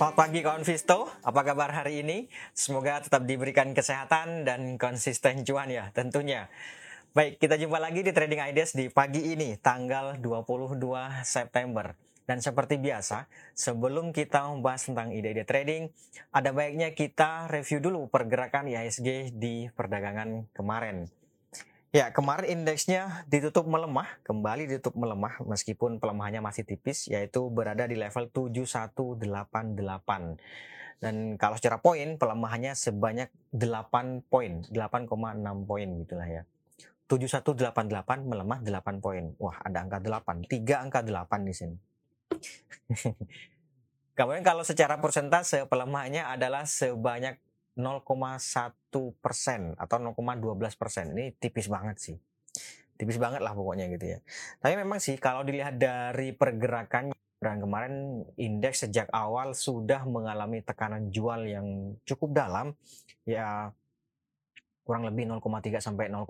Selamat pagi kawan Visto, apa kabar hari ini? Semoga tetap diberikan kesehatan dan konsisten cuan ya tentunya. Baik, kita jumpa lagi di Trading Ideas di pagi ini, tanggal 22 September. Dan seperti biasa, sebelum kita membahas tentang ide-ide trading, ada baiknya kita review dulu pergerakan IHSG di perdagangan kemarin. Ya, kemarin indeksnya ditutup melemah, kembali ditutup melemah meskipun pelemahannya masih tipis, yaitu berada di level 7188. Dan kalau secara poin, pelemahannya sebanyak 8 poin, 8,6 poin gitulah ya. 7188 melemah 8 poin. Wah, ada angka 8, 3 angka 8 di sini. Kemudian kalau secara persentase pelemahannya adalah sebanyak 0,1 persen atau 0,12 persen. Ini tipis banget sih. Tipis banget lah pokoknya gitu ya. Tapi memang sih kalau dilihat dari pergerakan dan kemarin indeks sejak awal sudah mengalami tekanan jual yang cukup dalam ya kurang lebih 0,3 sampai 0,5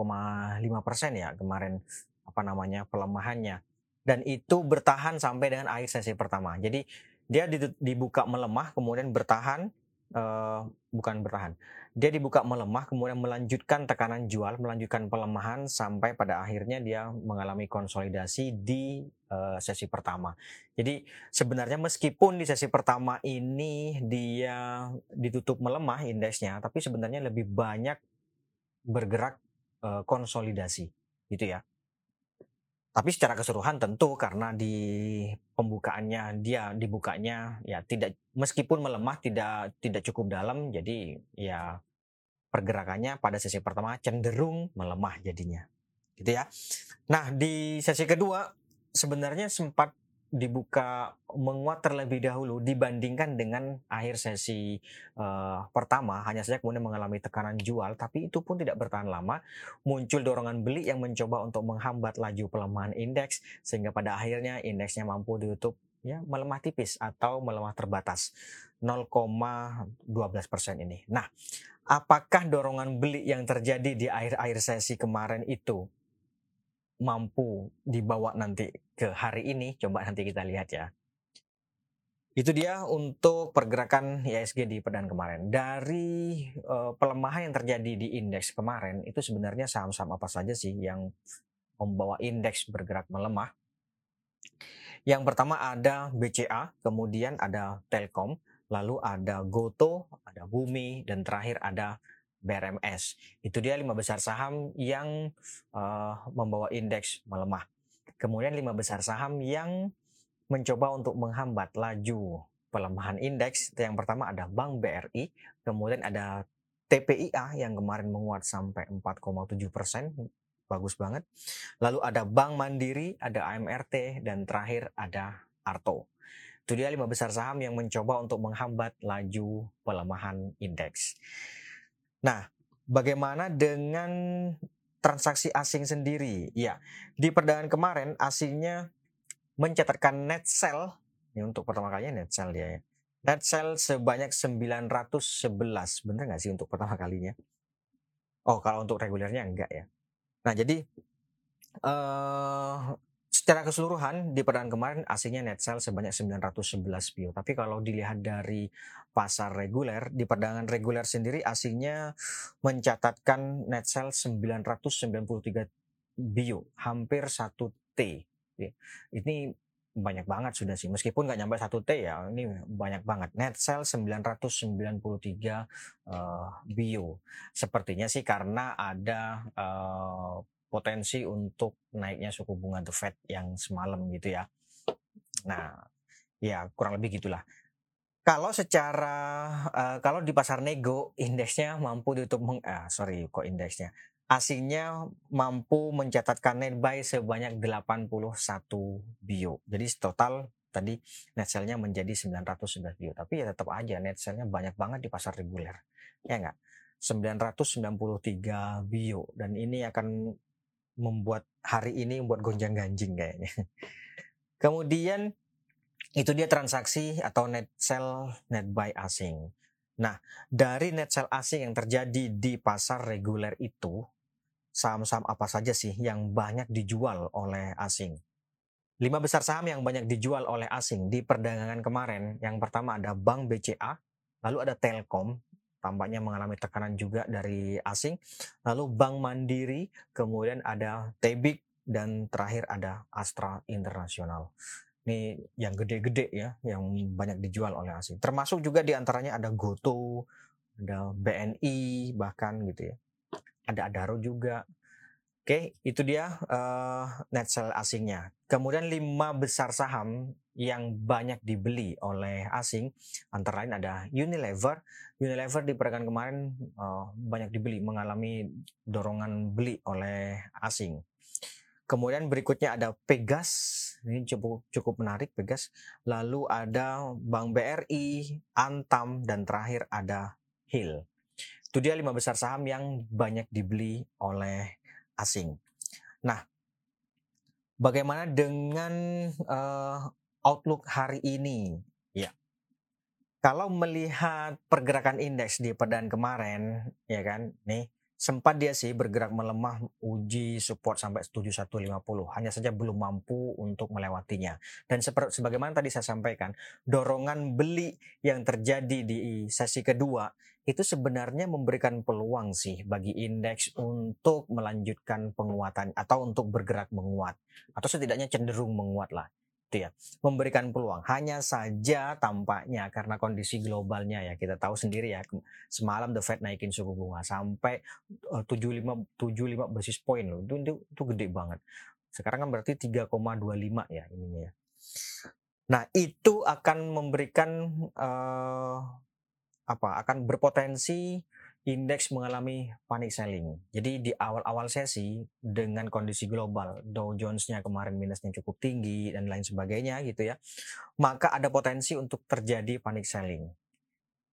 persen ya kemarin apa namanya pelemahannya dan itu bertahan sampai dengan akhir sesi pertama jadi dia dibuka melemah kemudian bertahan uh, bukan bertahan. Dia dibuka melemah, kemudian melanjutkan tekanan jual, melanjutkan pelemahan sampai pada akhirnya dia mengalami konsolidasi di uh, sesi pertama. Jadi sebenarnya meskipun di sesi pertama ini dia ditutup melemah indeksnya, tapi sebenarnya lebih banyak bergerak uh, konsolidasi, gitu ya. Tapi secara keseluruhan tentu karena di pembukaannya dia dibukanya ya tidak meskipun melemah tidak tidak cukup dalam jadi ya pergerakannya pada sesi pertama cenderung melemah jadinya. Gitu ya. Nah, di sesi kedua sebenarnya sempat dibuka menguat terlebih dahulu dibandingkan dengan akhir sesi uh, pertama. Hanya saja kemudian mengalami tekanan jual tapi itu pun tidak bertahan lama. Muncul dorongan beli yang mencoba untuk menghambat laju pelemahan indeks sehingga pada akhirnya indeksnya mampu ditutup ya melemah tipis atau melemah terbatas. 0,12 persen ini. Nah, apakah dorongan beli yang terjadi di akhir-akhir sesi kemarin itu mampu dibawa nanti ke hari ini, coba nanti kita lihat ya. Itu dia untuk pergerakan ISG di perdagangan kemarin. Dari uh, pelemahan yang terjadi di indeks kemarin, itu sebenarnya saham-saham apa saja sih yang membawa indeks bergerak melemah? Yang pertama ada BCA, kemudian ada Telkom, lalu ada Goto, ada Bumi, dan terakhir ada BRMS. Itu dia lima besar saham yang uh, membawa indeks melemah. Kemudian lima besar saham yang mencoba untuk menghambat laju pelemahan indeks. Yang pertama ada Bank BRI, kemudian ada TPIA yang kemarin menguat sampai 4,7 persen, bagus banget. Lalu ada Bank Mandiri, ada AMRT, dan terakhir ada Arto. Itu dia lima besar saham yang mencoba untuk menghambat laju pelemahan indeks. Nah, bagaimana dengan transaksi asing sendiri? Ya, di perdagangan kemarin asingnya mencatatkan net sell ini untuk pertama kalinya net sell dia ya. Net sell sebanyak 911. Bener nggak sih untuk pertama kalinya? Oh, kalau untuk regulernya enggak ya. Nah, jadi uh, secara keseluruhan di perdagangan kemarin asingnya net sell sebanyak 911 bio. Tapi kalau dilihat dari pasar reguler, di perdagangan reguler sendiri asingnya mencatatkan net sell 993 bio, hampir 1 T. Ini banyak banget sudah sih meskipun nggak nyampe satu T ya ini banyak banget net sell 993 uh, bio sepertinya sih karena ada uh, potensi untuk naiknya suku bunga The Fed yang semalam gitu ya. Nah, ya kurang lebih gitulah. Kalau secara uh, kalau di pasar nego indeksnya mampu ditutup meng, uh, sorry kok indeksnya asingnya mampu mencatatkan net buy sebanyak 81 bio. Jadi total tadi net sell-nya menjadi 911 bio. Tapi ya tetap aja net sell-nya banyak banget di pasar reguler. Ya enggak? 993 bio dan ini akan membuat hari ini membuat gonjang ganjing kayaknya. Kemudian itu dia transaksi atau net sell net buy asing. Nah, dari net sell asing yang terjadi di pasar reguler itu, saham-saham apa saja sih yang banyak dijual oleh asing? Lima besar saham yang banyak dijual oleh asing di perdagangan kemarin. Yang pertama ada Bank BCA, lalu ada Telkom, tampaknya mengalami tekanan juga dari asing. Lalu Bank Mandiri, kemudian ada Tebik, dan terakhir ada Astra Internasional. Ini yang gede-gede ya, yang banyak dijual oleh asing. Termasuk juga di antaranya ada Goto, ada BNI bahkan gitu ya. Ada Adaro juga. Oke, itu dia uh, net sell asingnya. Kemudian lima besar saham yang banyak dibeli oleh asing, antara lain ada Unilever. Unilever di peregangan kemarin uh, banyak dibeli, mengalami dorongan beli oleh asing. Kemudian berikutnya ada Pegas, ini cukup cukup menarik Pegas. Lalu ada Bank BRI, Antam, dan terakhir ada Hill. Itu dia lima besar saham yang banyak dibeli oleh asing. Nah, bagaimana dengan uh, outlook hari ini? Ya, kalau melihat pergerakan indeks di perdan kemarin, ya kan, nih sempat dia sih bergerak melemah uji support sampai 7150 hanya saja belum mampu untuk melewatinya dan sebagaimana tadi saya sampaikan dorongan beli yang terjadi di sesi kedua itu sebenarnya memberikan peluang sih bagi indeks untuk melanjutkan penguatan atau untuk bergerak menguat atau setidaknya cenderung menguat lah itu ya. Memberikan peluang hanya saja tampaknya karena kondisi globalnya ya kita tahu sendiri ya semalam the Fed naikin suku bunga sampai 75 eh, 75 basis point loh itu, itu itu gede banget. Sekarang kan berarti 3,25 ya ininya ya. Nah itu akan memberikan uh, apa akan berpotensi indeks mengalami panic selling. Jadi di awal-awal sesi dengan kondisi global Dow Jones-nya kemarin minusnya cukup tinggi dan lain sebagainya gitu ya. Maka ada potensi untuk terjadi panic selling.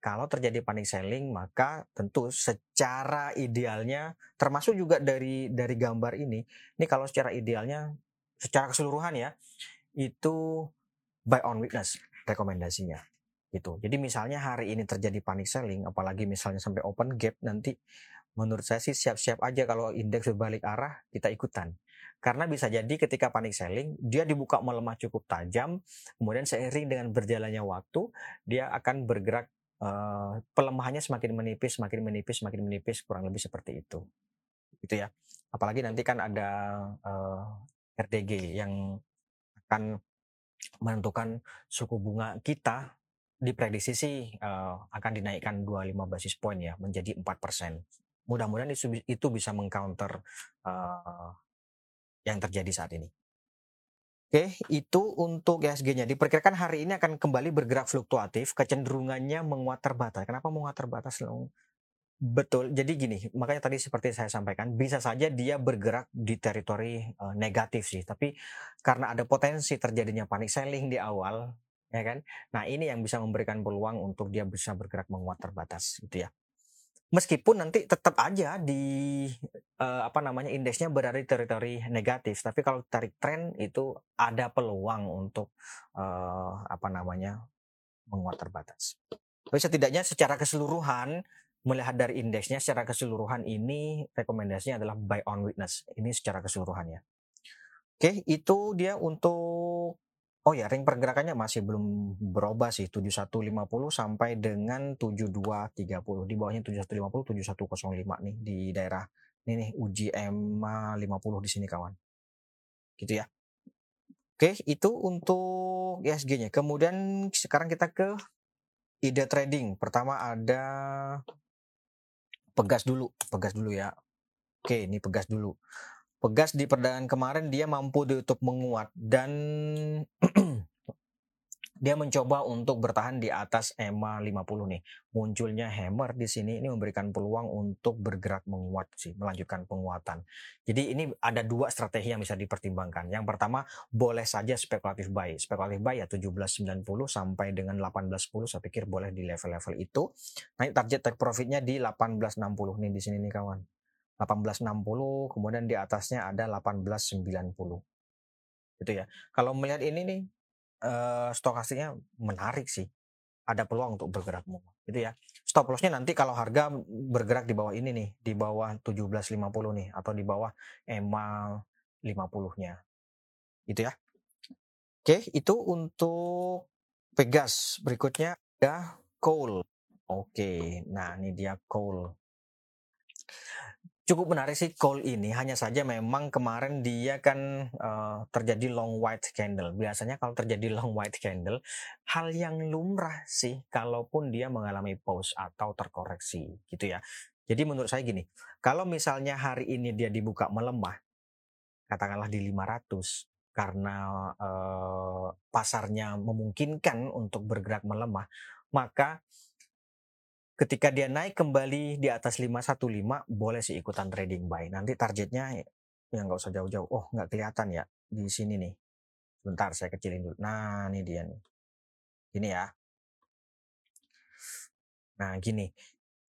Kalau terjadi panic selling maka tentu secara idealnya termasuk juga dari dari gambar ini. Ini kalau secara idealnya secara keseluruhan ya itu buy on weakness rekomendasinya gitu. Jadi misalnya hari ini terjadi panic selling, apalagi misalnya sampai open gap nanti menurut saya sih siap-siap aja kalau indeks berbalik arah kita ikutan. Karena bisa jadi ketika panic selling dia dibuka melemah cukup tajam, kemudian seiring dengan berjalannya waktu dia akan bergerak uh, pelemahannya semakin menipis, semakin menipis, semakin menipis kurang lebih seperti itu. Gitu ya. Apalagi nanti kan ada uh, eh, RTG yang akan menentukan suku bunga kita diprediksi sih uh, akan dinaikkan 25 basis point ya menjadi 4 persen. Mudah-mudahan itu, itu bisa mengcounter uh, yang terjadi saat ini. Oke, itu untuk ISG-nya. Diperkirakan hari ini akan kembali bergerak fluktuatif, kecenderungannya menguat terbatas. Kenapa menguat terbatas? Betul. Jadi gini, makanya tadi seperti saya sampaikan, bisa saja dia bergerak di teritori uh, negatif sih. Tapi karena ada potensi terjadinya panic selling di awal, ya kan? Nah ini yang bisa memberikan peluang untuk dia bisa bergerak menguat terbatas gitu ya. Meskipun nanti tetap aja di uh, apa namanya indeksnya berada di teritori negatif, tapi kalau tarik tren itu ada peluang untuk uh, apa namanya menguat terbatas. Tapi setidaknya secara keseluruhan melihat dari indeksnya secara keseluruhan ini rekomendasinya adalah buy on witness. Ini secara keseluruhannya. Oke, itu dia untuk Oh ya, ring pergerakannya masih belum berubah sih 7150 sampai dengan 7230. Di bawahnya 7150, 7105 nih di daerah ini nih EMA 50 di sini kawan. Gitu ya. Oke, itu untuk ISG-nya. Kemudian sekarang kita ke ide trading. Pertama ada Pegas dulu, Pegas dulu ya. Oke, ini Pegas dulu. Pegas di perdagangan kemarin dia mampu ditutup menguat dan dia mencoba untuk bertahan di atas EMA 50 nih. Munculnya hammer di sini ini memberikan peluang untuk bergerak menguat sih, melanjutkan penguatan. Jadi ini ada dua strategi yang bisa dipertimbangkan. Yang pertama, boleh saja spekulatif buy. Spekulatif buy ya 1790 sampai dengan 1810 saya pikir boleh di level-level itu. Naik target take profitnya di 1860 nih di sini nih kawan. 1860 kemudian di atasnya ada 1890 gitu ya kalau melihat ini nih uh, stokastiknya menarik sih ada peluang untuk bergerak menguat gitu ya stop lossnya nanti kalau harga bergerak di bawah ini nih di bawah 1750 nih atau di bawah EMA 50 nya gitu ya Oke, itu untuk Pegas. Berikutnya ada Coal. Oke, nah ini dia Coal. Cukup menarik sih call ini, hanya saja memang kemarin dia kan uh, terjadi long white candle. Biasanya kalau terjadi long white candle, hal yang lumrah sih kalaupun dia mengalami pause atau terkoreksi gitu ya. Jadi menurut saya gini, kalau misalnya hari ini dia dibuka melemah, katakanlah di 500 karena uh, pasarnya memungkinkan untuk bergerak melemah, maka ketika dia naik kembali di atas 515 boleh sih ikutan trading buy. Nanti targetnya ya nggak usah jauh-jauh. Oh nggak kelihatan ya di sini nih. Bentar saya kecilin dulu. Nah ini dia nih. Ini ya. Nah gini.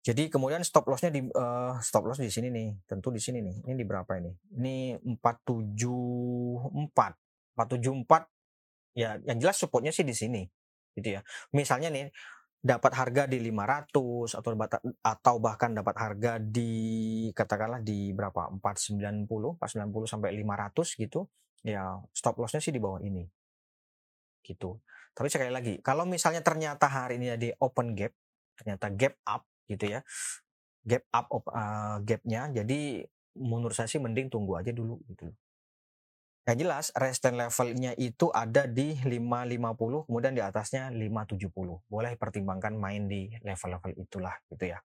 Jadi kemudian stop lossnya di uh, stop loss di sini nih, tentu di sini nih. Ini di berapa ini? Ini 474. 474 ya yang jelas supportnya sih di sini. Gitu ya. Misalnya nih dapat harga di 500 atau atau bahkan dapat harga di katakanlah di berapa 490 490 sampai 500 gitu ya stop lossnya sih di bawah ini. Gitu. Tapi sekali lagi kalau misalnya ternyata hari ini ada open gap ternyata gap up gitu ya gap up uh, gapnya jadi menurut saya sih mending tunggu aja dulu gitu yang jelas resistance levelnya itu ada di 550 kemudian di atasnya 570. Boleh pertimbangkan main di level-level itulah gitu ya.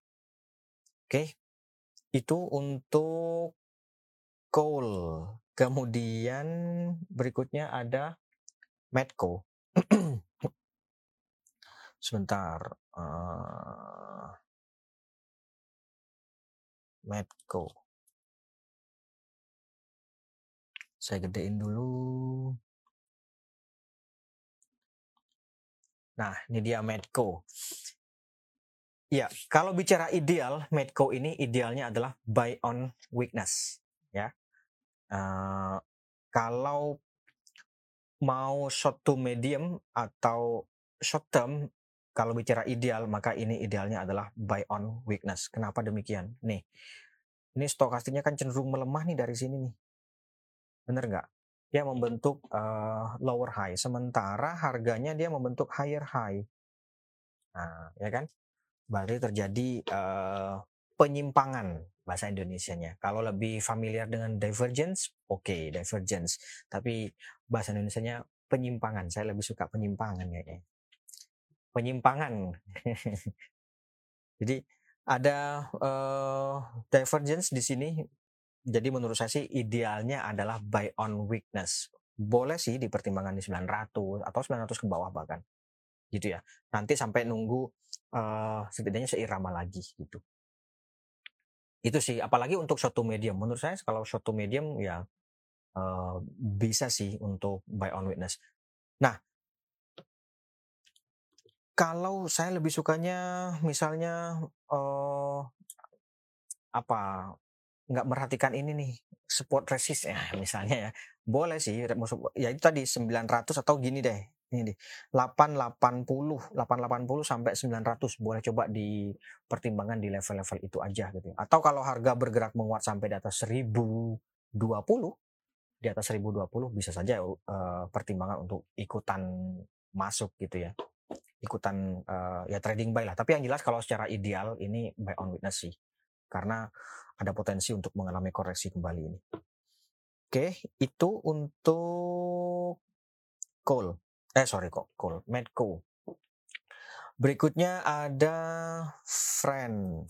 Oke. Itu untuk coal. Kemudian berikutnya ada Medco. Sebentar. Uh, Medco. Saya gedein dulu. Nah, ini dia Medco. Ya, kalau bicara ideal, Medco ini idealnya adalah buy on weakness, ya. Uh, kalau mau short to medium atau short term, kalau bicara ideal, maka ini idealnya adalah buy on weakness. Kenapa demikian? Nih, ini stokastiknya kan cenderung melemah nih dari sini nih. Bener nggak? Dia membentuk uh, lower high, sementara harganya dia membentuk higher high. Nah, ya kan? Berarti terjadi uh, penyimpangan bahasa Indonesia-nya. Kalau lebih familiar dengan divergence, oke, okay, divergence. Tapi bahasa Indonesia-nya penyimpangan. Saya lebih suka penyimpangan kayaknya. Penyimpangan. Jadi ada uh, divergence di sini jadi menurut saya sih idealnya adalah buy on weakness. Boleh sih dipertimbangkan di 900 atau 900 ke bawah bahkan. Gitu ya. Nanti sampai nunggu uh, setidaknya seirama lagi gitu. Itu sih apalagi untuk short to medium. Menurut saya kalau short to medium ya uh, bisa sih untuk buy on weakness. Nah, kalau saya lebih sukanya misalnya uh, apa nggak merhatikan ini nih support resist ya misalnya ya. Boleh sih ya itu tadi 900 atau gini deh ini deh 880 880 sampai 900 boleh coba dipertimbangkan di level-level itu aja gitu. Atau kalau harga bergerak menguat sampai di atas 1020 di atas 1020 bisa saja uh, pertimbangan untuk ikutan masuk gitu ya. Ikutan uh, ya trading buy lah. Tapi yang jelas kalau secara ideal ini buy on witness sih. Karena ada potensi untuk mengalami koreksi kembali ini. Oke, itu untuk coal. Eh sorry kok, coal, medco. Berikutnya ada friend.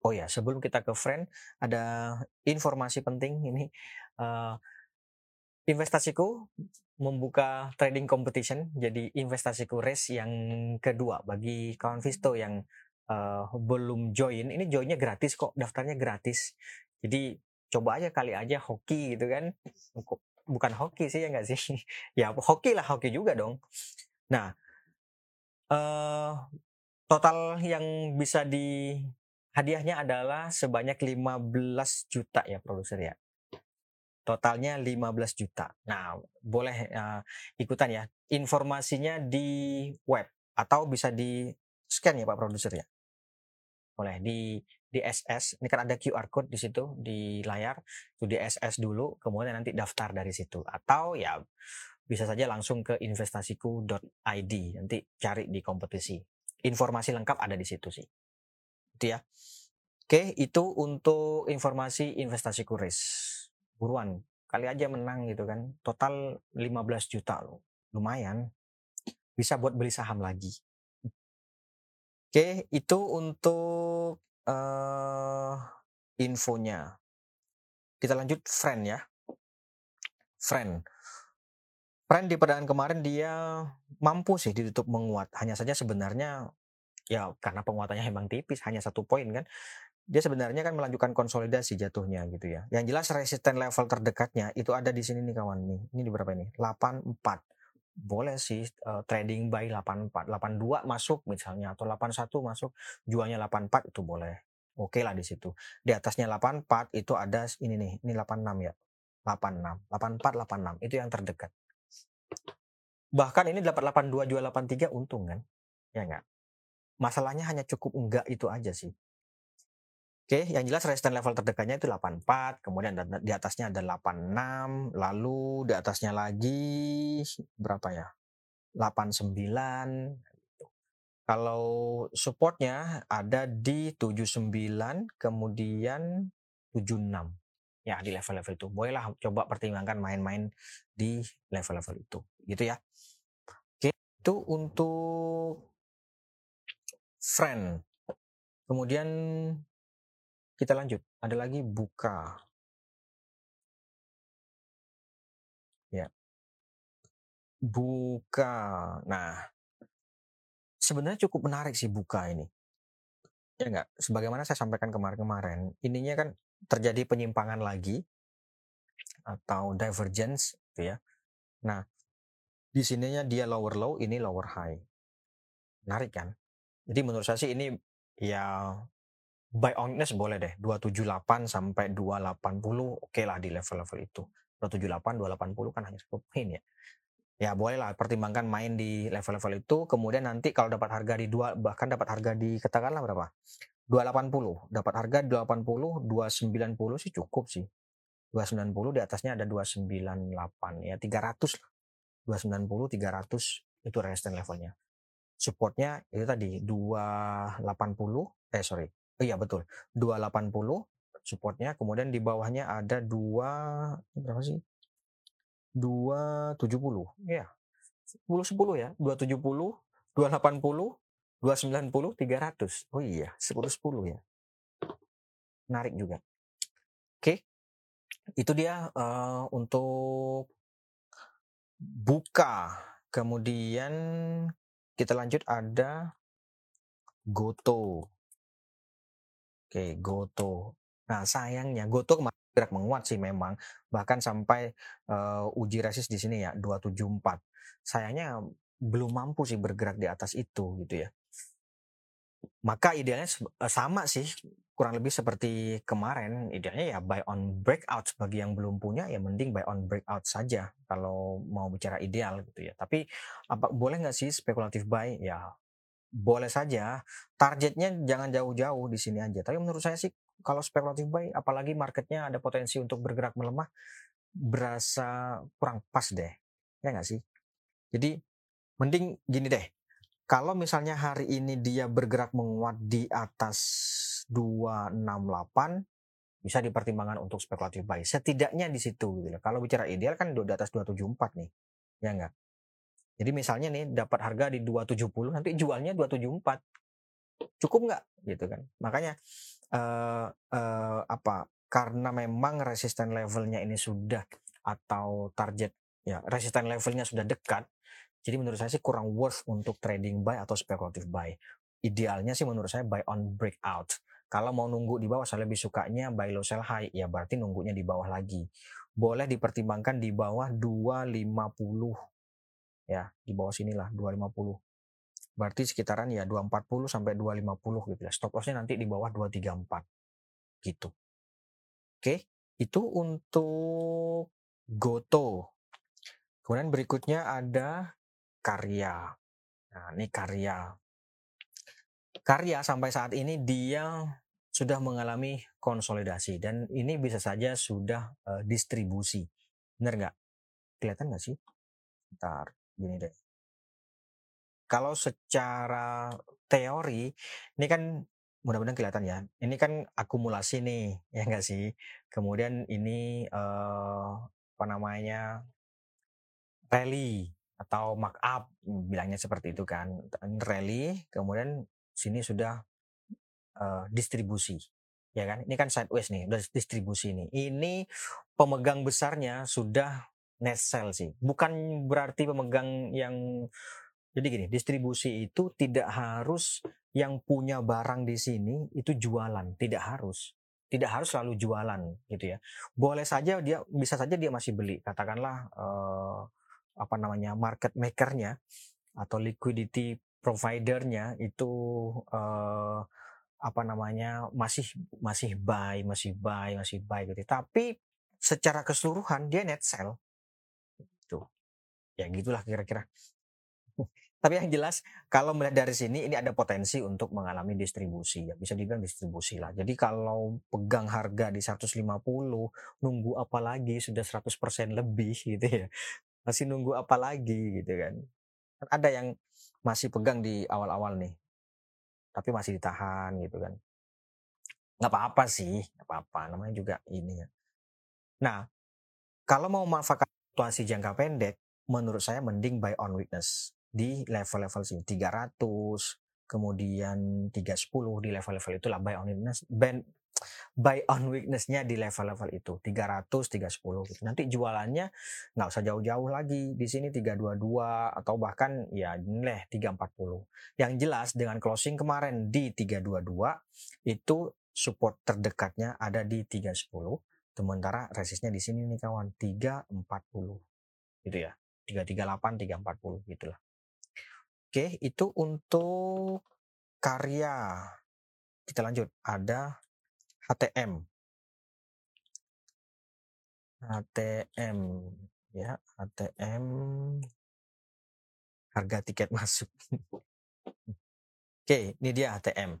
Oh ya, sebelum kita ke friend, ada informasi penting ini. Uh, investasiku membuka trading competition, jadi investasiku race yang kedua bagi kawan Visto yang uh, belum join, ini joinnya gratis kok, daftarnya gratis. Jadi coba aja kali aja hoki gitu kan. Bukan hoki sih ya nggak sih? ya hoki lah, hoki juga dong. Nah, uh, total yang bisa di hadiahnya adalah sebanyak 15 juta ya produser ya. Totalnya 15 juta. Nah, boleh uh, ikutan ya. Informasinya di web atau bisa di scan ya Pak produser ya boleh di di SS. Ini kan ada QR code di situ di layar. Itu di SS dulu, kemudian nanti daftar dari situ. Atau ya bisa saja langsung ke investasiku.id. Nanti cari di kompetisi. Informasi lengkap ada di situ sih. Itu ya. Oke, itu untuk informasi investasi kuris. Buruan, kali aja menang gitu kan. Total 15 juta loh. Lumayan. Bisa buat beli saham lagi. Oke, itu untuk uh, infonya. Kita lanjut friend ya. Friend. Friend di perdaan kemarin dia mampu sih ditutup menguat. Hanya saja sebenarnya ya karena penguatannya memang tipis, hanya satu poin kan. Dia sebenarnya kan melanjutkan konsolidasi jatuhnya gitu ya. Yang jelas resisten level terdekatnya itu ada di sini nih kawan nih. Ini di berapa ini? 84 boleh sih uh, trading buy 84 82 masuk misalnya atau 81 masuk jualnya 84 itu boleh. Oke okay lah di situ. Di atasnya 84 itu ada ini nih ini 86 ya. 86 84 86 itu yang terdekat. Bahkan ini 882 jual 83 untung kan ya enggak masalahnya hanya cukup enggak itu aja sih Oke, yang jelas resisten level terdekatnya itu 84, kemudian di atasnya ada 86, lalu di atasnya lagi berapa ya? 89. Gitu. Kalau supportnya ada di 79, kemudian 76. Ya, di level-level itu. Bolehlah coba pertimbangkan main-main di level-level itu. Gitu ya. Oke, itu untuk friend. Kemudian kita lanjut. Ada lagi buka. Ya. Buka. Nah, sebenarnya cukup menarik sih buka ini. Ya enggak? Sebagaimana saya sampaikan kemarin-kemarin, ininya kan terjadi penyimpangan lagi atau divergence gitu ya. Nah, di sininya dia lower low, ini lower high. Menarik kan? Jadi menurut saya sih ini ya buy on weakness boleh deh 278 sampai 280 oke okay lah di level-level itu. 278 280 kan hanya 10 poin ya. Ya boleh lah pertimbangkan main di level-level itu kemudian nanti kalau dapat harga di dua bahkan dapat harga di katakanlah berapa? 280 dapat harga 280 290 sih cukup sih. 290 di atasnya ada 298 ya 300 lah. 290 300 itu resistance levelnya. Supportnya itu tadi 280 eh sorry Iya betul. 280 supportnya, kemudian di bawahnya ada 2 berapa sih? 270. Ya. 10 10 ya. 270, 280, 290, 300. Oh iya, 10 10 ya. Menarik juga. Oke. Itu dia uh, untuk buka. Kemudian kita lanjut ada Goto. Oke, Goto. Nah, sayangnya Goto kemarin gerak menguat sih memang, bahkan sampai uh, uji resist di sini ya 274. Sayangnya belum mampu sih bergerak di atas itu gitu ya. Maka idealnya uh, sama sih, kurang lebih seperti kemarin. Idealnya ya buy on breakout bagi yang belum punya ya mending buy on breakout saja kalau mau bicara ideal gitu ya. Tapi apa boleh nggak sih spekulatif buy? Ya boleh saja targetnya jangan jauh-jauh di sini aja. Tapi menurut saya sih kalau spekulatif buy apalagi marketnya ada potensi untuk bergerak melemah berasa kurang pas deh. Ya nggak sih? Jadi mending gini deh. Kalau misalnya hari ini dia bergerak menguat di atas 268 bisa dipertimbangkan untuk spekulatif buy. Setidaknya di situ gitu kalau bicara ideal kan di atas 274 nih. Ya enggak jadi misalnya nih dapat harga di 270 nanti jualnya 274. Cukup nggak gitu kan? Makanya uh, uh, apa? Karena memang resisten levelnya ini sudah atau target ya resisten levelnya sudah dekat. Jadi menurut saya sih kurang worth untuk trading buy atau speculative buy. Idealnya sih menurut saya buy on breakout. Kalau mau nunggu di bawah saya lebih sukanya buy low sell high ya berarti nunggunya di bawah lagi. Boleh dipertimbangkan di bawah 250 ya di bawah sinilah 250 berarti sekitaran ya 240 sampai 250 gitu ya. Stop lossnya nanti di bawah 234 gitu. Oke itu untuk Goto. Kemudian berikutnya ada karya. Nah ini karya. Karya sampai saat ini dia sudah mengalami konsolidasi dan ini bisa saja sudah uh, distribusi. Benar nggak? Kelihatan nggak sih? Ntar, gini deh. Kalau secara teori, ini kan mudah-mudahan kelihatan ya. Ini kan akumulasi nih, ya nggak sih? Kemudian ini uh, apa namanya rally atau markup bilangnya seperti itu kan rally kemudian sini sudah uh, distribusi ya kan ini kan sideways nih udah distribusi nih ini pemegang besarnya sudah net sell sih. Bukan berarti pemegang yang jadi gini distribusi itu tidak harus yang punya barang di sini itu jualan tidak harus. Tidak harus selalu jualan gitu ya. Boleh saja dia bisa saja dia masih beli katakanlah uh, apa namanya market makernya atau liquidity providernya itu uh, apa namanya masih masih buy masih buy masih buy gitu. Tapi secara keseluruhan dia net sell ya gitulah kira-kira. Tapi yang jelas kalau melihat dari sini ini ada potensi untuk mengalami distribusi. Ya bisa dibilang distribusi lah. Jadi kalau pegang harga di 150 nunggu apa lagi? Sudah 100% lebih gitu ya. Masih nunggu apa lagi? Gitu kan. Ada yang masih pegang di awal-awal nih. Tapi masih ditahan gitu kan. Nggak apa-apa sih nggak apa-apa. Namanya juga ini ya. Nah kalau mau manfaatkan situasi jangka pendek menurut saya mending buy on weakness di level-level sini. 300 kemudian 310 di level-level itulah buy on weakness band buy on weakness-nya di level-level itu. 300 310 gitu. Nanti jualannya nggak usah jauh-jauh lagi. Di sini 322 atau bahkan ya nilai 340. Yang jelas dengan closing kemarin di 322 itu support terdekatnya ada di 310 sementara resistnya di sini nih kawan 340 gitu ya 338 340 gitulah oke itu untuk karya kita lanjut ada HTM. HTM ya, HTM harga tiket masuk. Oke, ini dia HTM.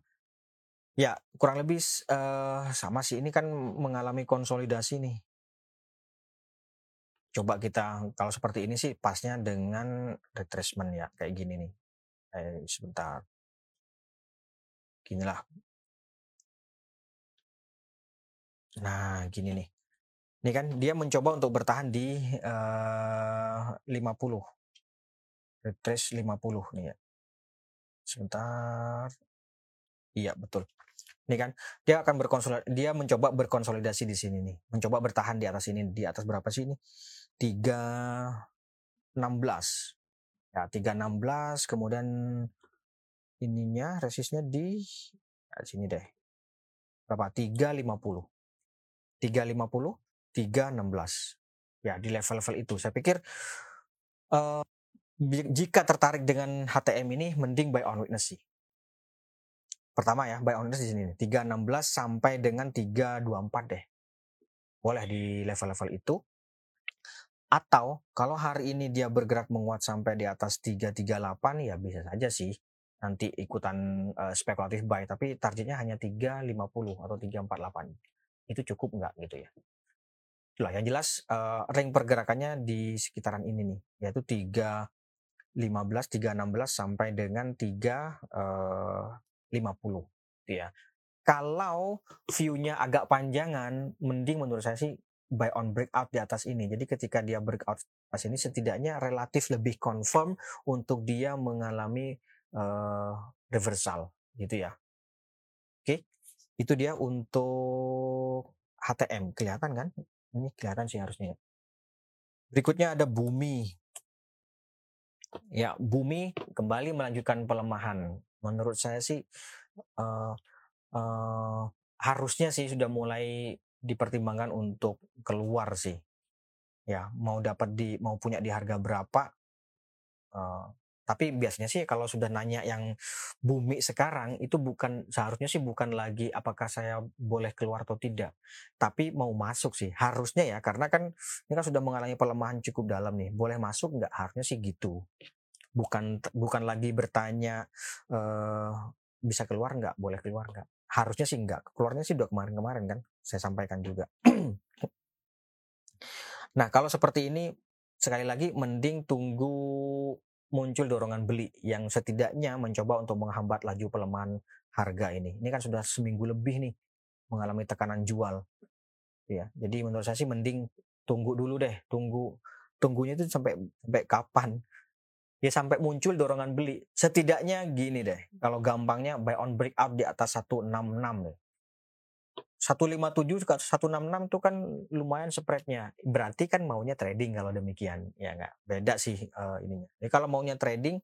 Ya, kurang lebih uh, sama sih. Ini kan mengalami konsolidasi nih. Coba kita kalau seperti ini sih pasnya dengan retracement ya, kayak gini nih. Eh, sebentar. Ginilah Nah, gini nih. Ini kan dia mencoba untuk bertahan di uh, 50. Retrace 50 nih ya. Sebentar. Iya, betul. Ini kan dia akan berkonsolidasi dia mencoba berkonsolidasi di sini nih. Mencoba bertahan di atas ini. Di atas berapa sih ini? 316. Ya, 316 kemudian ininya resistnya di ya, sini deh. Berapa? 350. 350, 316. Ya, di level-level itu. Saya pikir uh, jika tertarik dengan HTM ini mending buy on witness sih. Pertama ya, buy on witness di sini 316 sampai dengan 324 deh. Boleh di level-level itu. Atau kalau hari ini dia bergerak menguat sampai di atas 338 ya bisa saja sih. Nanti ikutan uh, spekulatif buy tapi targetnya hanya 350 atau 348 itu cukup nggak gitu ya? Lah yang jelas uh, ring pergerakannya di sekitaran ini nih yaitu 3 15 316 sampai dengan 3 uh, 50 gitu ya kalau view-nya agak panjangan mending menurut saya sih buy on breakout di atas ini jadi ketika dia breakout pas ini setidaknya relatif lebih confirm untuk dia mengalami uh, reversal gitu ya oke itu dia untuk HTM. Kelihatan kan? Ini kelihatan sih harusnya. Berikutnya ada bumi. Ya, bumi kembali melanjutkan pelemahan. Menurut saya sih uh, uh, harusnya sih sudah mulai dipertimbangkan untuk keluar sih. Ya, mau dapat di mau punya di harga berapa uh, tapi biasanya sih kalau sudah nanya yang bumi sekarang itu bukan seharusnya sih bukan lagi apakah saya boleh keluar atau tidak, tapi mau masuk sih harusnya ya karena kan ini kan sudah mengalami pelemahan cukup dalam nih, boleh masuk nggak? Harusnya sih gitu. Bukan bukan lagi bertanya uh, bisa keluar nggak, boleh keluar nggak. Harusnya sih enggak keluarnya sih udah kemarin-kemarin kan saya sampaikan juga. Nah kalau seperti ini sekali lagi mending tunggu muncul dorongan beli yang setidaknya mencoba untuk menghambat laju pelemahan harga ini. Ini kan sudah seminggu lebih nih mengalami tekanan jual. Ya jadi menurut saya sih mending tunggu dulu deh tunggu tunggunya itu sampai sampai kapan ya sampai muncul dorongan beli. Setidaknya gini deh kalau gampangnya buy on breakout di atas 166 deh. 157 ke 166 itu kan lumayan spreadnya. Berarti kan maunya trading kalau demikian ya nggak? Beda sih uh, ininya. Jadi kalau maunya trading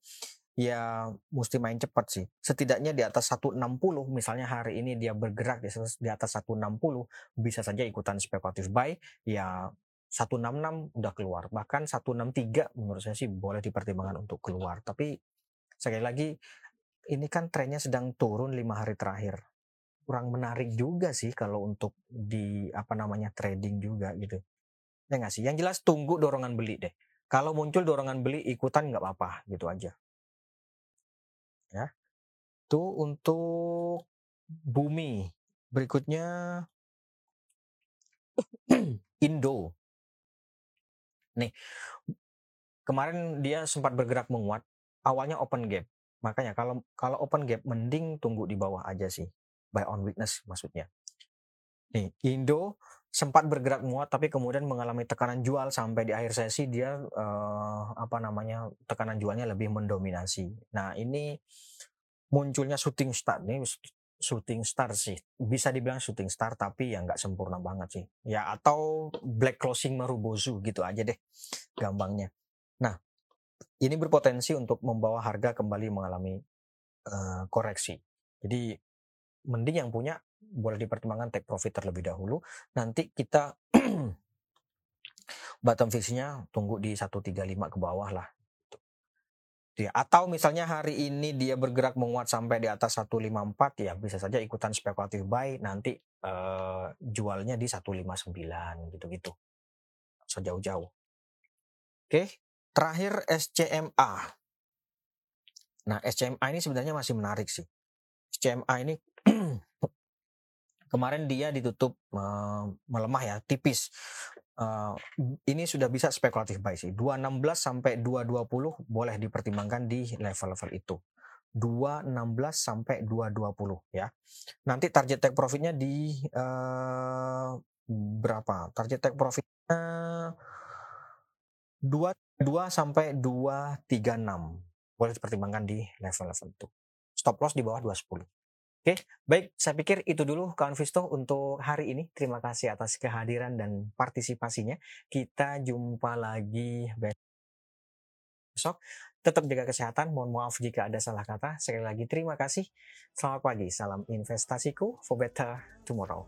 ya mesti main cepat sih. Setidaknya di atas 160 misalnya hari ini dia bergerak di atas 160 bisa saja ikutan spekulatif buy ya 166 udah keluar. Bahkan 163 menurut saya sih boleh dipertimbangkan untuk keluar. Tapi sekali lagi ini kan trennya sedang turun lima hari terakhir. Kurang menarik juga sih kalau untuk di apa namanya trading juga gitu. Ya nggak sih? Yang jelas tunggu dorongan beli deh. Kalau muncul dorongan beli ikutan nggak apa-apa gitu aja ya. Itu untuk bumi. Berikutnya Indo. Nih, kemarin dia sempat bergerak menguat. Awalnya open gap. Makanya kalau kalau open gap mending tunggu di bawah aja sih. Buy on weakness maksudnya. Nih, Indo sempat bergerak menguat tapi kemudian mengalami tekanan jual sampai di akhir sesi dia uh, apa namanya tekanan jualnya lebih mendominasi. Nah ini munculnya shooting star nih shooting star sih bisa dibilang shooting star tapi ya nggak sempurna banget sih ya atau black closing marubozu gitu aja deh gampangnya. Nah ini berpotensi untuk membawa harga kembali mengalami uh, koreksi. Jadi mending yang punya boleh dipertimbangkan take profit terlebih dahulu. Nanti kita bottom fixnya tunggu di 135 ke bawah lah. Ya, atau misalnya hari ini dia bergerak menguat sampai di atas 154 ya bisa saja ikutan spekulatif buy nanti uh, jualnya di 159 gitu-gitu. Sejauh-jauh. Oke, terakhir SCMA. Nah, SCMA ini sebenarnya masih menarik sih. SCMA ini Kemarin dia ditutup uh, melemah ya, tipis. Uh, ini sudah bisa spekulatif buy sih. 216 sampai 220 boleh dipertimbangkan di level-level itu. 216 sampai 220 ya. Nanti target take profitnya di uh, berapa? Target take profitnya 2 2 sampai 236. Boleh dipertimbangkan di level-level itu. Stop loss di bawah 210. Oke, baik. Saya pikir itu dulu kawan Visto untuk hari ini. Terima kasih atas kehadiran dan partisipasinya. Kita jumpa lagi besok. Tetap jaga kesehatan. Mohon maaf jika ada salah kata. Sekali lagi terima kasih. Selamat pagi. Salam investasiku for better tomorrow.